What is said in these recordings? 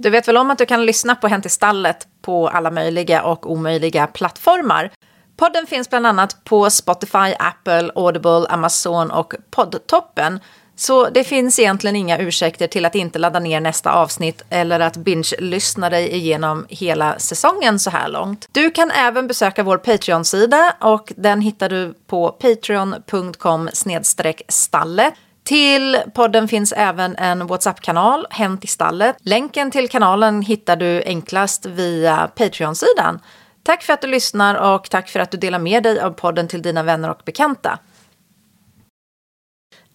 Du vet väl om att du kan lyssna på Hänt i stallet på alla möjliga och omöjliga plattformar. Podden finns bland annat på Spotify, Apple, Audible, Amazon och Poddtoppen. Så det finns egentligen inga ursäkter till att inte ladda ner nästa avsnitt eller att binge-lyssna dig igenom hela säsongen så här långt. Du kan även besöka vår Patreon-sida och den hittar du på patreon.com stalle. Till podden finns även en WhatsApp-kanal, Hänt i stallet. Länken till kanalen hittar du enklast via Patreon-sidan. Tack för att du lyssnar och tack för att du delar med dig av podden till dina vänner och bekanta.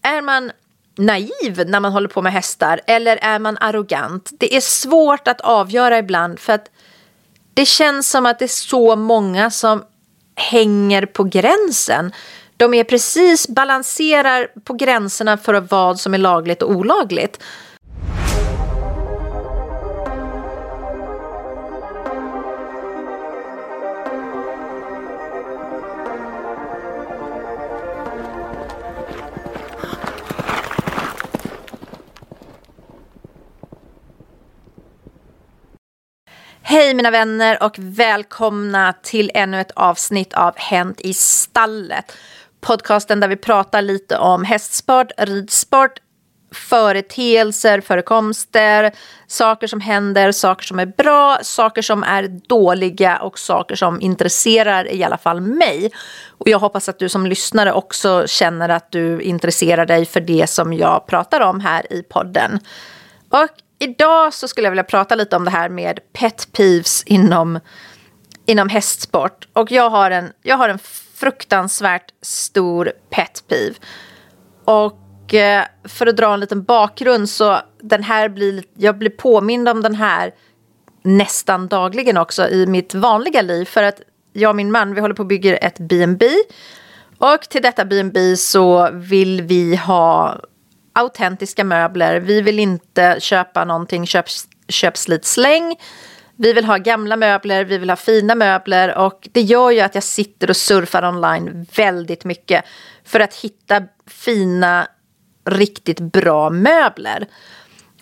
Är man naiv när man håller på med hästar eller är man arrogant? Det är svårt att avgöra ibland för att det känns som att det är så många som hänger på gränsen. De är precis balanserar på gränserna för vad som är lagligt och olagligt. Hej mina vänner och välkomna till ännu ett avsnitt av Hänt i stallet. Podcasten där vi pratar lite om hästsport, ridsport, företeelser, förekomster, saker som händer, saker som är bra, saker som är dåliga och saker som intresserar i alla fall mig. Och jag hoppas att du som lyssnare också känner att du intresserar dig för det som jag pratar om här i podden. Och idag så skulle jag vilja prata lite om det här med pet peeves inom, inom hästsport. Och jag har, en, jag har en fruktansvärt stor pet peeve. Och eh, för att dra en liten bakgrund så den här blir, jag blir påmind om den här nästan dagligen också i mitt vanliga liv. För att jag och min man, vi håller på att bygga ett B&B och till detta B&B så vill vi ha autentiska möbler. Vi vill inte köpa någonting köp, köp slit släng. Vi vill ha gamla möbler, vi vill ha fina möbler och det gör ju att jag sitter och surfar online väldigt mycket för att hitta fina, riktigt bra möbler.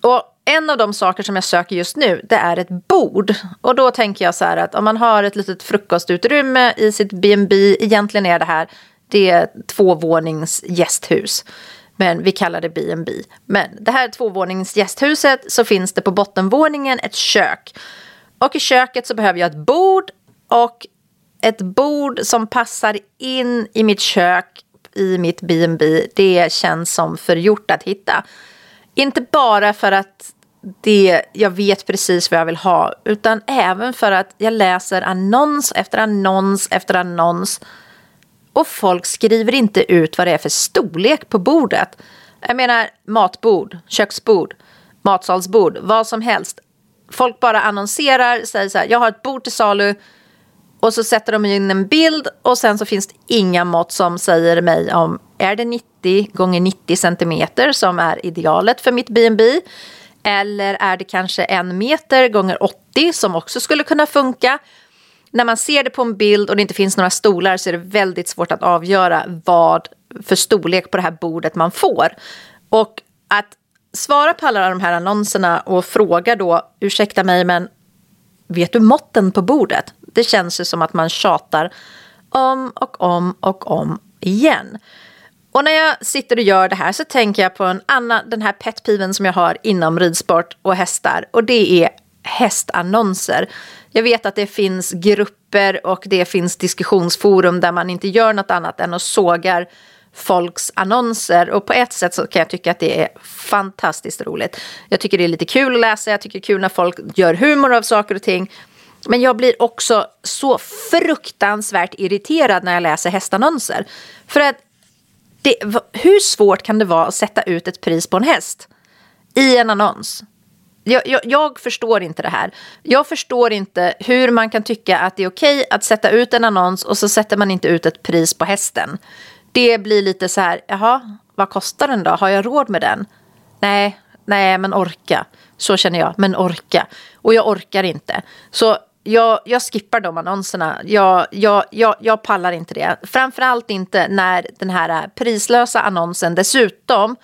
Och en av de saker som jag söker just nu, det är ett bord. Och då tänker jag så här att om man har ett litet frukostutrymme i sitt B&B, egentligen är det här, det är tvåvånings gästhus men vi kallar det B&B. Men det här tvåvåningsgästhuset så finns det på bottenvåningen ett kök. Och i köket så behöver jag ett bord och ett bord som passar in i mitt kök i mitt B&B. Det känns som förgjort att hitta. Inte bara för att det, jag vet precis vad jag vill ha utan även för att jag läser annons efter annons efter annons och folk skriver inte ut vad det är för storlek på bordet. Jag menar matbord, köksbord, matsalsbord, vad som helst. Folk bara annonserar, säger så här, jag har ett bord till salu. Och så sätter de in en bild och sen så finns det inga mått som säger mig om är det 90 gånger 90 centimeter som är idealet för mitt B&B eller är det kanske en meter gånger 80 som också skulle kunna funka när man ser det på en bild och det inte finns några stolar så är det väldigt svårt att avgöra vad för storlek på det här bordet man får. Och att svara på alla de här annonserna och fråga då, ursäkta mig men vet du måtten på bordet? Det känns ju som att man tjatar om och om och om igen. Och när jag sitter och gör det här så tänker jag på en annan, den här petpiven som jag har inom ridsport och hästar och det är hästannonser. Jag vet att det finns grupper och det finns diskussionsforum där man inte gör något annat än att sågar folks annonser. Och på ett sätt så kan jag tycka att det är fantastiskt roligt. Jag tycker det är lite kul att läsa, jag tycker det är kul när folk gör humor av saker och ting. Men jag blir också så fruktansvärt irriterad när jag läser hästannonser. För att det, hur svårt kan det vara att sätta ut ett pris på en häst i en annons? Jag, jag, jag, förstår inte det här. Jag förstår inte hur man kan tycka att det är okej att sätta ut en annons och så sätter man inte ut ett pris på hästen. Det blir lite så här, jaha, vad kostar den då? Har jag råd med den? Nej, nej, men orka. Så känner jag, men orka. Och jag orkar inte. Så jag, jag skippar de annonserna. Jag, jag, jag, jag pallar inte det. Framförallt inte när den här prislösa annonsen dessutom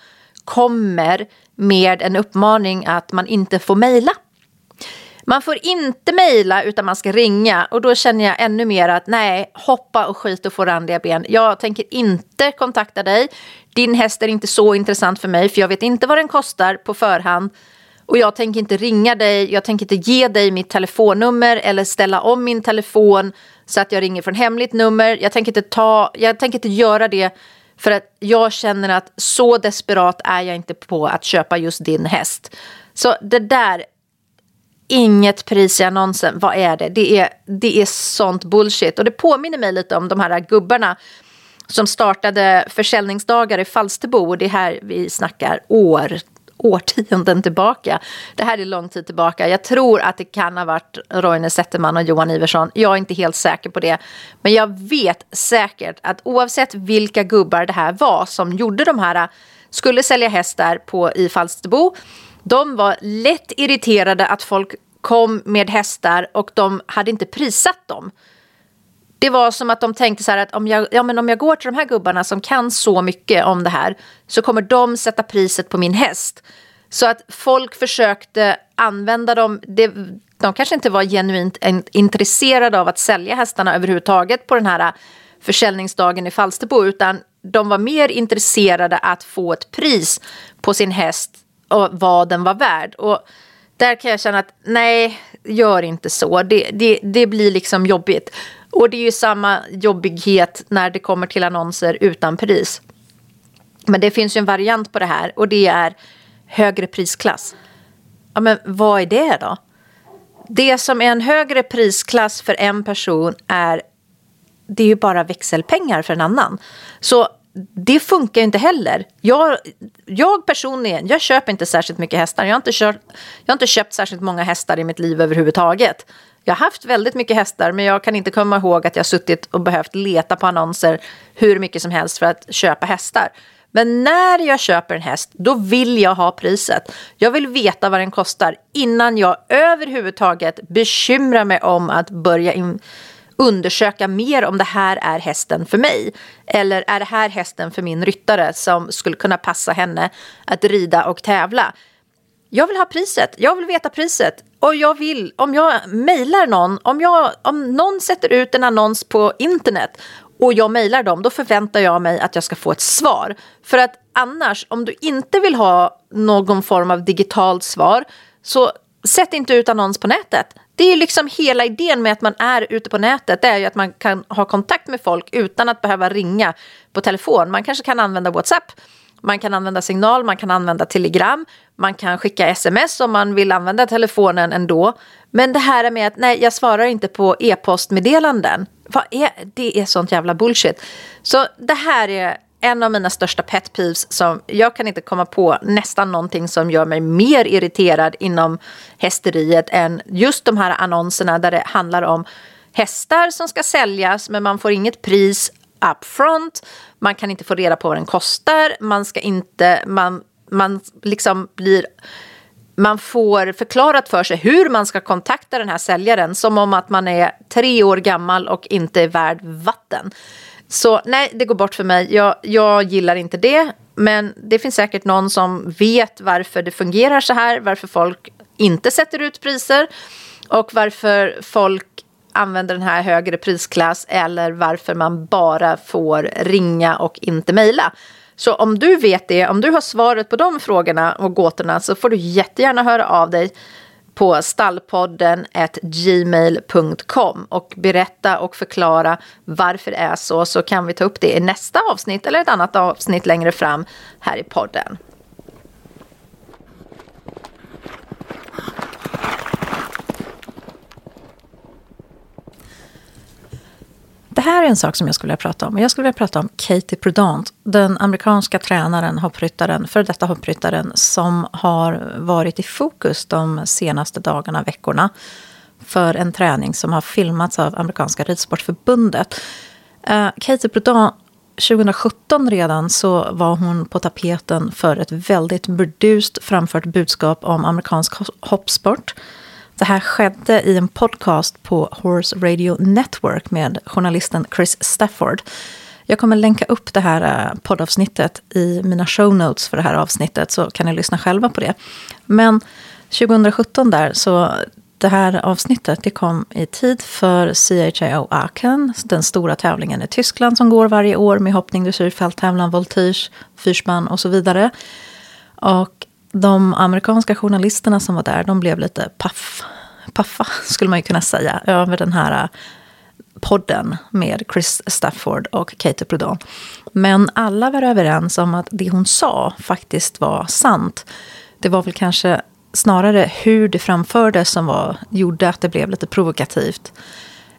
kommer med en uppmaning att man inte får mejla. Man får inte mejla utan man ska ringa och då känner jag ännu mer att nej, hoppa och skit och få randiga ben. Jag tänker inte kontakta dig. Din häst är inte så intressant för mig för jag vet inte vad den kostar på förhand. Och jag tänker inte ringa dig, jag tänker inte ge dig mitt telefonnummer eller ställa om min telefon så att jag ringer från hemligt nummer. Jag tänker inte, ta, jag tänker inte göra det för att jag känner att så desperat är jag inte på att köpa just din häst. Så det där, inget pris i annonsen, vad är det? Det är, det är sånt bullshit. Och det påminner mig lite om de här gubbarna som startade försäljningsdagar i Falsterbo. Och det är här vi snackar år, årtionden tillbaka. Det här är lång tid tillbaka. Jag tror att det kan ha varit Roine Zetterman och Johan Iversson. Jag är inte helt säker på det. Men jag vet säkert att oavsett vilka gubbar det här var som gjorde de här, skulle sälja hästar på, i Falsterbo. De var lätt irriterade att folk kom med hästar och de hade inte prissatt dem. Det var som att de tänkte så här att om jag, ja, men om jag går till de här gubbarna som kan så mycket om det här så kommer de sätta priset på min häst. Så att folk försökte använda dem. Det, de kanske inte var genuint intresserade av att sälja hästarna överhuvudtaget på den här äh, försäljningsdagen i Falsterbo utan de var mer intresserade att få ett pris på sin häst och vad den var värd. Och där kan jag känna att nej, gör inte så. Det, det, det blir liksom jobbigt. Och det är ju samma jobbighet när det kommer till annonser utan pris. Men det finns ju en variant på det här och det är högre prisklass. Ja, men vad är det då? Det som är en högre prisklass för en person är det är ju bara växelpengar för en annan. Så det funkar ju inte heller. Jag, jag personligen, jag köper inte särskilt mycket hästar. Jag har, inte kört, jag har inte köpt särskilt många hästar i mitt liv överhuvudtaget. Jag har haft väldigt mycket hästar men jag kan inte komma ihåg att jag suttit och behövt leta på annonser hur mycket som helst för att köpa hästar. Men när jag köper en häst, då vill jag ha priset. Jag vill veta vad den kostar innan jag överhuvudtaget bekymrar mig om att börja in, undersöka mer om det här är hästen för mig. Eller är det här hästen för min ryttare som skulle kunna passa henne att rida och tävla. Jag vill ha priset, jag vill veta priset. Och jag vill, om jag mejlar någon, om, jag, om någon sätter ut en annons på internet och jag mejlar dem, då förväntar jag mig att jag ska få ett svar. För att annars, om du inte vill ha någon form av digitalt svar, så sätt inte ut annons på nätet. Det är liksom hela idén med att man är ute på nätet, det är ju att man kan ha kontakt med folk utan att behöva ringa på telefon. Man kanske kan använda WhatsApp man kan använda signal, man kan använda telegram, man kan skicka sms om man vill använda telefonen ändå. Men det här med att nej, jag svarar inte på e-postmeddelanden. Vad är, det är sånt jävla bullshit. Så det här är en av mina största pet peeves som jag kan inte komma på nästan någonting som gör mig mer irriterad inom hästeriet än just de här annonserna där det handlar om hästar som ska säljas men man får inget pris up front. Man kan inte få reda på vad den kostar. Man ska inte, man, man liksom blir man får förklarat för sig hur man ska kontakta den här säljaren som om att man är tre år gammal och inte är värd vatten. Så nej, det går bort för mig. Jag, jag gillar inte det. Men det finns säkert någon som vet varför det fungerar så här, varför folk inte sätter ut priser och varför folk använder den här högre prisklass eller varför man bara får ringa och inte mejla. Så om du vet det, om du har svaret på de frågorna och gåtorna så får du jättegärna höra av dig på stallpodden gmail.com och berätta och förklara varför det är så så kan vi ta upp det i nästa avsnitt eller ett annat avsnitt längre fram här i podden. Här är en sak som jag skulle vilja prata om. Jag skulle vilja prata om Katie Prudant, den amerikanska tränaren, hoppryttaren, för detta hoppryttaren som har varit i fokus de senaste dagarna, veckorna för en träning som har filmats av amerikanska ridsportförbundet. Uh, Katie Prudant 2017 redan så var hon på tapeten för ett väldigt burdust framfört budskap om amerikansk hoppsport det här skedde i en podcast på Horse Radio Network med journalisten Chris Stafford. Jag kommer länka upp det här eh, poddavsnittet i mina show notes för det här avsnittet så kan ni lyssna själva på det. Men 2017 där så det här avsnittet det kom i tid för CHIO Aachen, den stora tävlingen i Tyskland som går varje år med hoppning, dressyr, fälttävlan, voltige, fyrspann och så vidare. Och de amerikanska journalisterna som var där, de blev lite paff, paffa, skulle man ju kunna säga, över den här eh, podden med Chris Stafford och Katie Prudon. Men alla var överens om att det hon sa faktiskt var sant. Det var väl kanske snarare hur det framfördes som var, gjorde att det blev lite provokativt.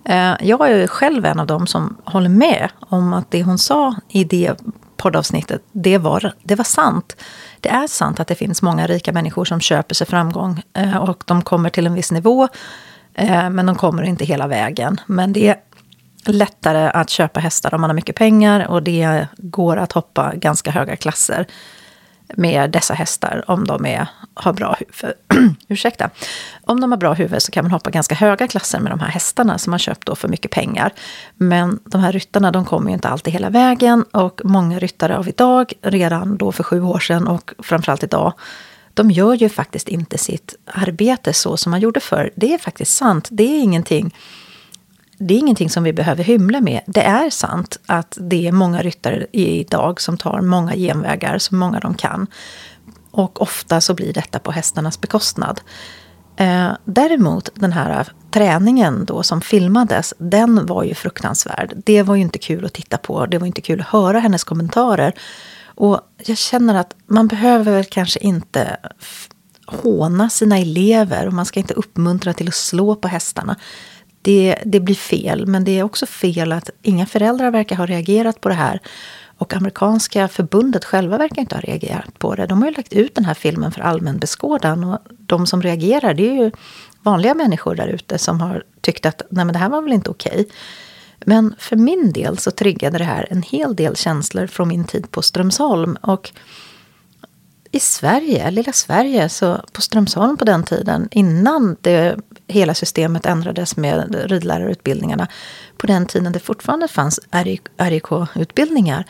Eh, jag är själv en av dem som håller med om att det hon sa i det poddavsnittet, det var, det var sant. Det är sant att det finns många rika människor som köper sig framgång eh, och de kommer till en viss nivå, eh, men de kommer inte hela vägen. Men det är lättare att köpa hästar om man har mycket pengar och det går att hoppa ganska höga klasser med dessa hästar om de är, har bra huvud. Ursäkta. Om de har bra huvud så kan man hoppa ganska höga klasser med de här hästarna som man köpt då för mycket pengar. Men de här ryttarna de kommer ju inte alltid hela vägen och många ryttare av idag, redan då för sju år sedan och framförallt idag, de gör ju faktiskt inte sitt arbete så som man gjorde förr. Det är faktiskt sant. Det är ingenting det är ingenting som vi behöver hymla med. Det är sant att det är många ryttare idag som tar många genvägar, så många de kan. Och ofta så blir detta på hästarnas bekostnad. Eh, däremot den här träningen då som filmades, den var ju fruktansvärd. Det var ju inte kul att titta på, det var inte kul att höra hennes kommentarer. Och jag känner att man behöver väl kanske inte håna sina elever och man ska inte uppmuntra till att slå på hästarna det, det blir fel. Men det är också fel att inga föräldrar verkar ha reagerat på det här. Och amerikanska förbundet själva verkar inte ha reagerat på det. De har ju lagt ut den här filmen för allmän beskådan. Och de som reagerar, det är ju vanliga människor där ute som har tyckt att nej men det här var väl inte okej. Men för min del så triggade det här en hel del känslor från min tid på Strömsholm. Och i Sverige, lilla Sverige, så på Strömsholm på den tiden, innan det, hela systemet ändrades med ridlärarutbildningarna, på den tiden det fortfarande fanns RIK-utbildningar,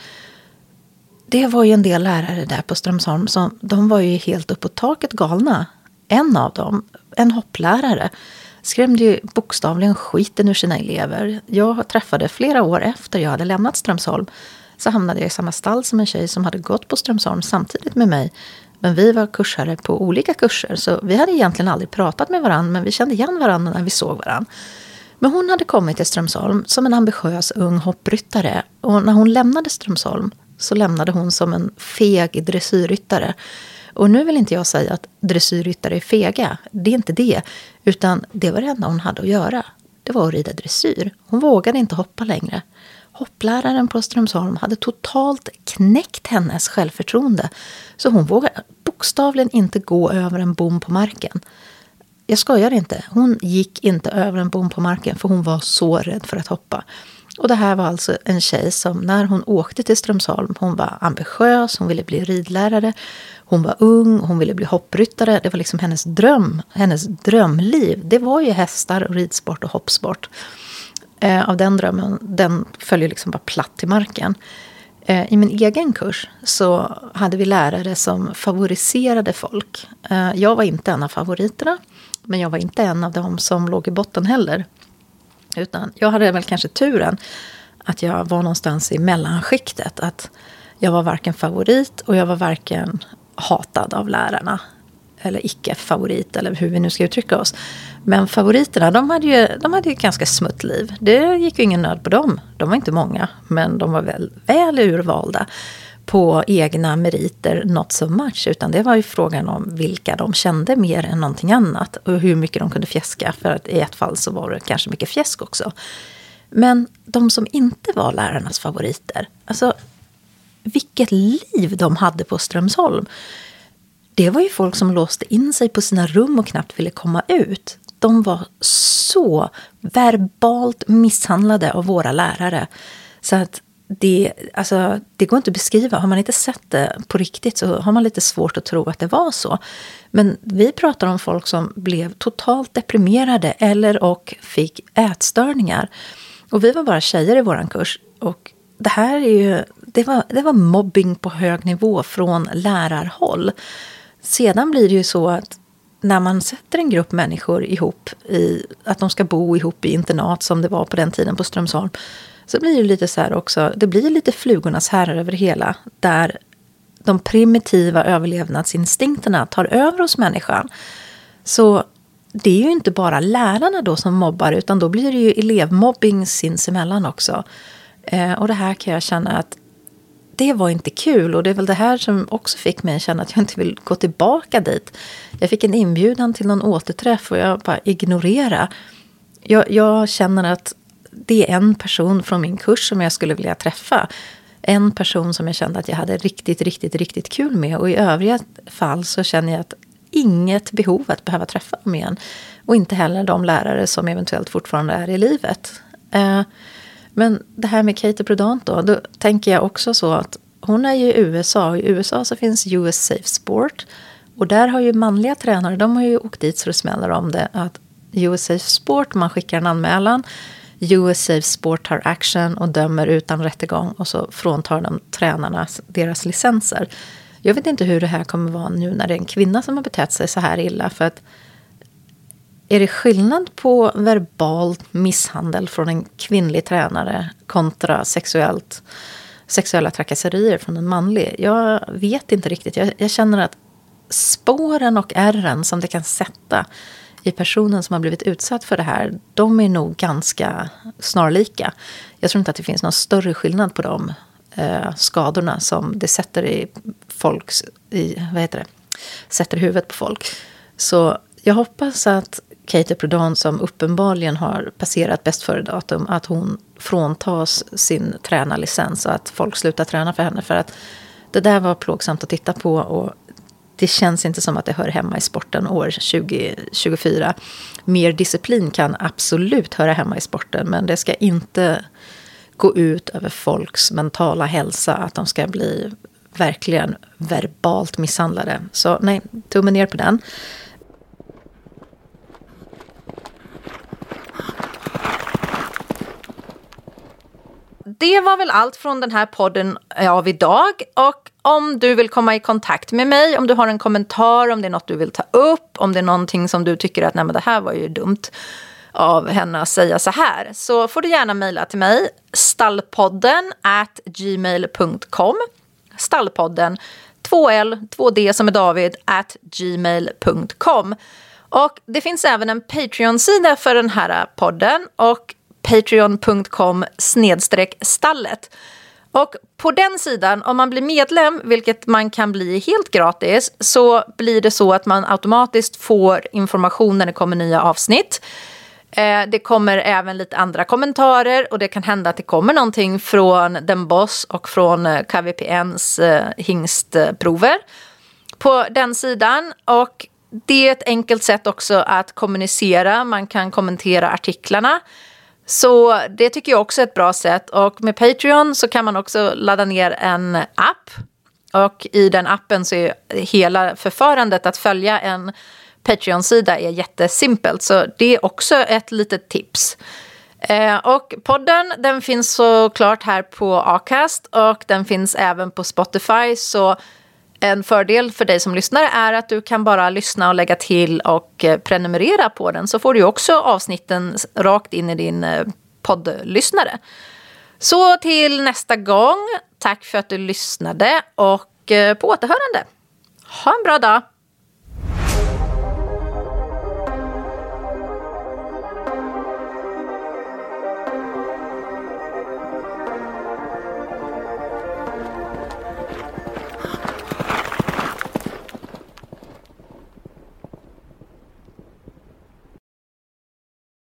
det var ju en del lärare där på Strömsholm som de var ju helt uppåt taket galna. En av dem, en hopplärare, skrämde ju bokstavligen skiten ur sina elever. Jag träffade flera år efter jag hade lämnat Strömsholm så hamnade jag i samma stall som en tjej som hade gått på Strömsholm samtidigt med mig. Men vi var kursare på olika kurser, så vi hade egentligen aldrig pratat med varandra, men vi kände igen varandra när vi såg varandra. Men hon hade kommit till Strömsholm som en ambitiös ung hoppryttare. Och när hon lämnade Strömsholm så lämnade hon som en feg dressyrryttare. Och nu vill inte jag säga att dressyrryttare är fega. Det är inte det. Utan det var det enda hon hade att göra. Det var att rida dressyr. Hon vågade inte hoppa längre. Hoppläraren på Strömsholm hade totalt knäckt hennes självförtroende. Så hon vågade bokstavligen inte gå över en bom på marken. Jag skojar inte. Hon gick inte över en bom på marken för hon var så rädd för att hoppa. Och det här var alltså en tjej som när hon åkte till Strömsholm, hon var ambitiös, hon ville bli ridlärare, hon var ung, hon ville bli hoppryttare. Det var liksom hennes dröm, hennes drömliv. Det var ju hästar, och ridsport och hoppsport eh, av den drömmen, den följer liksom bara platt till marken. Eh, I min egen kurs så hade vi lärare som favoriserade folk. Eh, jag var inte en av favoriterna, men jag var inte en av dem som låg i botten heller. Utan jag hade väl kanske turen att jag var någonstans i mellanskiktet. Att jag var varken favorit och jag var varken hatad av lärarna eller icke-favorit, eller hur vi nu ska uttrycka oss. Men favoriterna, de hade ju, de hade ju ett ganska smutt liv. Det gick ju ingen nöd på dem. De var inte många, men de var väl, väl urvalda på egna meriter, not so much. Utan det var ju frågan om vilka de kände mer än någonting annat. Och hur mycket de kunde fjäska. För att i ett fall så var det kanske mycket fjäsk också. Men de som inte var lärarnas favoriter. Alltså, vilket liv de hade på Strömsholm det var ju folk som låste in sig på sina rum och knappt ville komma ut. De var så verbalt misshandlade av våra lärare. Så att det, alltså, det går inte att beskriva. Har man inte sett det på riktigt så har man lite svårt att tro att det var så. Men vi pratar om folk som blev totalt deprimerade eller och fick ätstörningar. Och vi var bara tjejer i vår kurs. Och det här är ju, det var, det var mobbing på hög nivå från lärarhåll. Sedan blir det ju så att när man sätter en grupp människor ihop, i, att de ska bo ihop i internat som det var på den tiden på Strömsholm, så blir det lite så här också, det blir lite flugornas herrar över det hela, där de primitiva överlevnadsinstinkterna tar över hos människan. Så det är ju inte bara lärarna då som mobbar, utan då blir det ju elevmobbing sinsemellan också. Eh, och det här kan jag känna att det var inte kul. Och det är väl det här som också fick mig att känna att jag inte vill gå tillbaka dit. Jag fick en inbjudan till någon återträff och jag bara ignorera. Jag, jag känner att det är en person från min kurs som jag skulle vilja träffa. En person som jag kände att jag hade riktigt, riktigt, riktigt kul med. Och i övriga fall så känner jag att inget behov att behöva träffa dem igen. Och inte heller de lärare som eventuellt fortfarande är i livet. Eh, men det här med Katie Prudant då, då tänker jag också så att hon är ju i USA. I USA så finns US Safe Sport. Och där har ju manliga tränare, de har ju åkt dit så det smäller om det. Att US Safe Sport, man skickar en anmälan. US Safe Sport tar action och dömer utan rättegång. Och så fråntar de tränarna deras licenser. Jag vet inte hur det här kommer vara nu när det är en kvinna som har betett sig så här illa. För att är det skillnad på verbal misshandel från en kvinnlig tränare kontra sexuellt, sexuella trakasserier från en manlig? Jag vet inte riktigt. Jag, jag känner att spåren och ärren som det kan sätta i personen som har blivit utsatt för det här, de är nog ganska snarlika. Jag tror inte att det finns någon större skillnad på de eh, skadorna som det sätter i folks, i, vad heter det, sätter i huvudet på folk. Så jag hoppas att Kate Prodan som uppenbarligen har passerat bäst före datum att hon fråntas sin tränarlicens och att folk slutar träna för henne. För att det där var plågsamt att titta på och det känns inte som att det hör hemma i sporten år 2024. Mer disciplin kan absolut höra hemma i sporten men det ska inte gå ut över folks mentala hälsa att de ska bli verkligen verbalt misshandlade. Så nej, tummen ner på den. Det var väl allt från den här podden av idag. Och om du vill komma i kontakt med mig, om du har en kommentar, om det är något du vill ta upp, om det är någonting som du tycker att nej men det här var ju dumt av henne att säga så här, så får du gärna mejla till mig, stallpodden at gmail.com. Stallpodden, 2L, 2D som är David, at gmail.com. Och det finns även en Patreon-sida för den här podden och patreon.com stallet. Och på den sidan, om man blir medlem, vilket man kan bli helt gratis, så blir det så att man automatiskt får information när det kommer nya avsnitt. Eh, det kommer även lite andra kommentarer och det kan hända att det kommer någonting från Den Boss och från eh, KVPNs eh, hingstprover på den sidan. Och det är ett enkelt sätt också att kommunicera. Man kan kommentera artiklarna. Så det tycker jag också är ett bra sätt. Och med Patreon så kan man också ladda ner en app. Och i den appen så är hela förfarandet att följa en Patreon-sida är jättesimpelt. Så det är också ett litet tips. Eh, och podden den finns såklart här på Acast och den finns även på Spotify. Så en fördel för dig som lyssnare är att du kan bara lyssna och lägga till och eh, prenumerera på den så får du också avsnitten rakt in i din eh, poddlyssnare. Så till nästa gång, tack för att du lyssnade och eh, på återhörande. Ha en bra dag!